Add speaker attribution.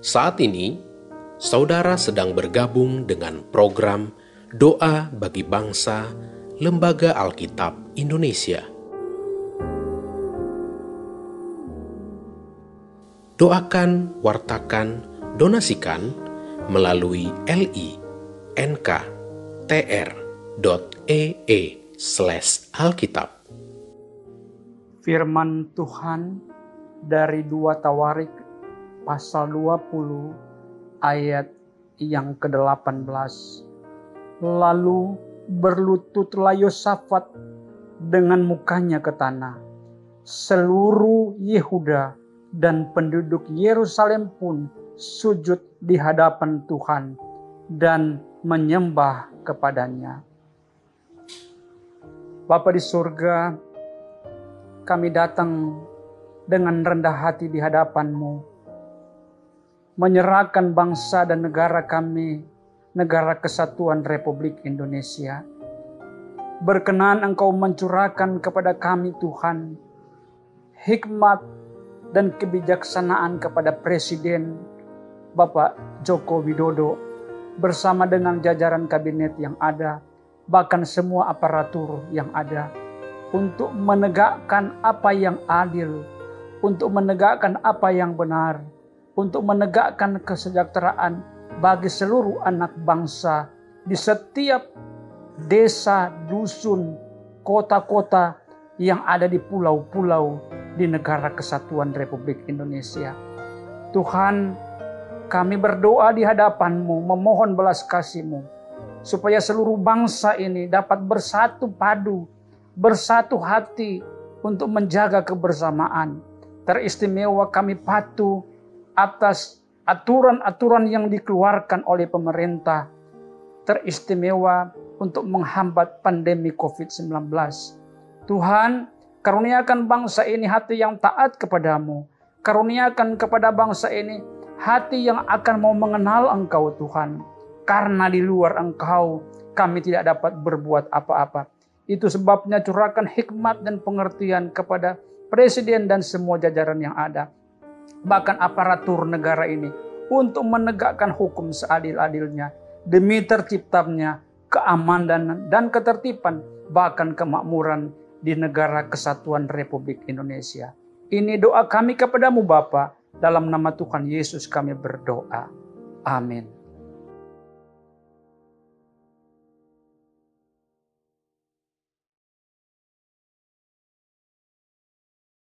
Speaker 1: Saat ini, saudara sedang bergabung dengan program Doa bagi Bangsa Lembaga Alkitab Indonesia. Doakan, wartakan, donasikan melalui li.nk.tr.ee slash alkitab.
Speaker 2: Firman Tuhan dari dua Tawarik pasal 20 ayat yang ke-18. Lalu berlututlah Yosafat dengan mukanya ke tanah. Seluruh Yehuda dan penduduk Yerusalem pun sujud di hadapan Tuhan dan menyembah kepadanya. Bapa di surga, kami datang dengan rendah hati di hadapanmu menyerahkan bangsa dan negara kami, negara kesatuan Republik Indonesia. Berkenan Engkau mencurahkan kepada kami Tuhan hikmat dan kebijaksanaan kepada Presiden Bapak Joko Widodo bersama dengan jajaran kabinet yang ada, bahkan semua aparatur yang ada untuk menegakkan apa yang adil, untuk menegakkan apa yang benar, untuk menegakkan kesejahteraan bagi seluruh anak bangsa di setiap desa, dusun, kota-kota yang ada di pulau-pulau di negara kesatuan Republik Indonesia. Tuhan, kami berdoa di hadapanmu, memohon belas kasihmu, supaya seluruh bangsa ini dapat bersatu padu, bersatu hati untuk menjaga kebersamaan. Teristimewa kami patuh atas aturan-aturan yang dikeluarkan oleh pemerintah teristimewa untuk menghambat pandemi COVID-19. Tuhan, karuniakan bangsa ini hati yang taat kepadamu. Karuniakan kepada bangsa ini hati yang akan mau mengenal Engkau Tuhan. Karena di luar Engkau kami tidak dapat berbuat apa-apa. Itu sebabnya curahkan hikmat dan pengertian kepada Presiden dan semua jajaran yang ada bahkan aparatur negara ini untuk menegakkan hukum seadil-adilnya demi terciptanya keamanan dan ketertiban bahkan kemakmuran di negara kesatuan Republik Indonesia. Ini doa kami kepadamu Bapa, dalam nama Tuhan Yesus kami berdoa. Amin.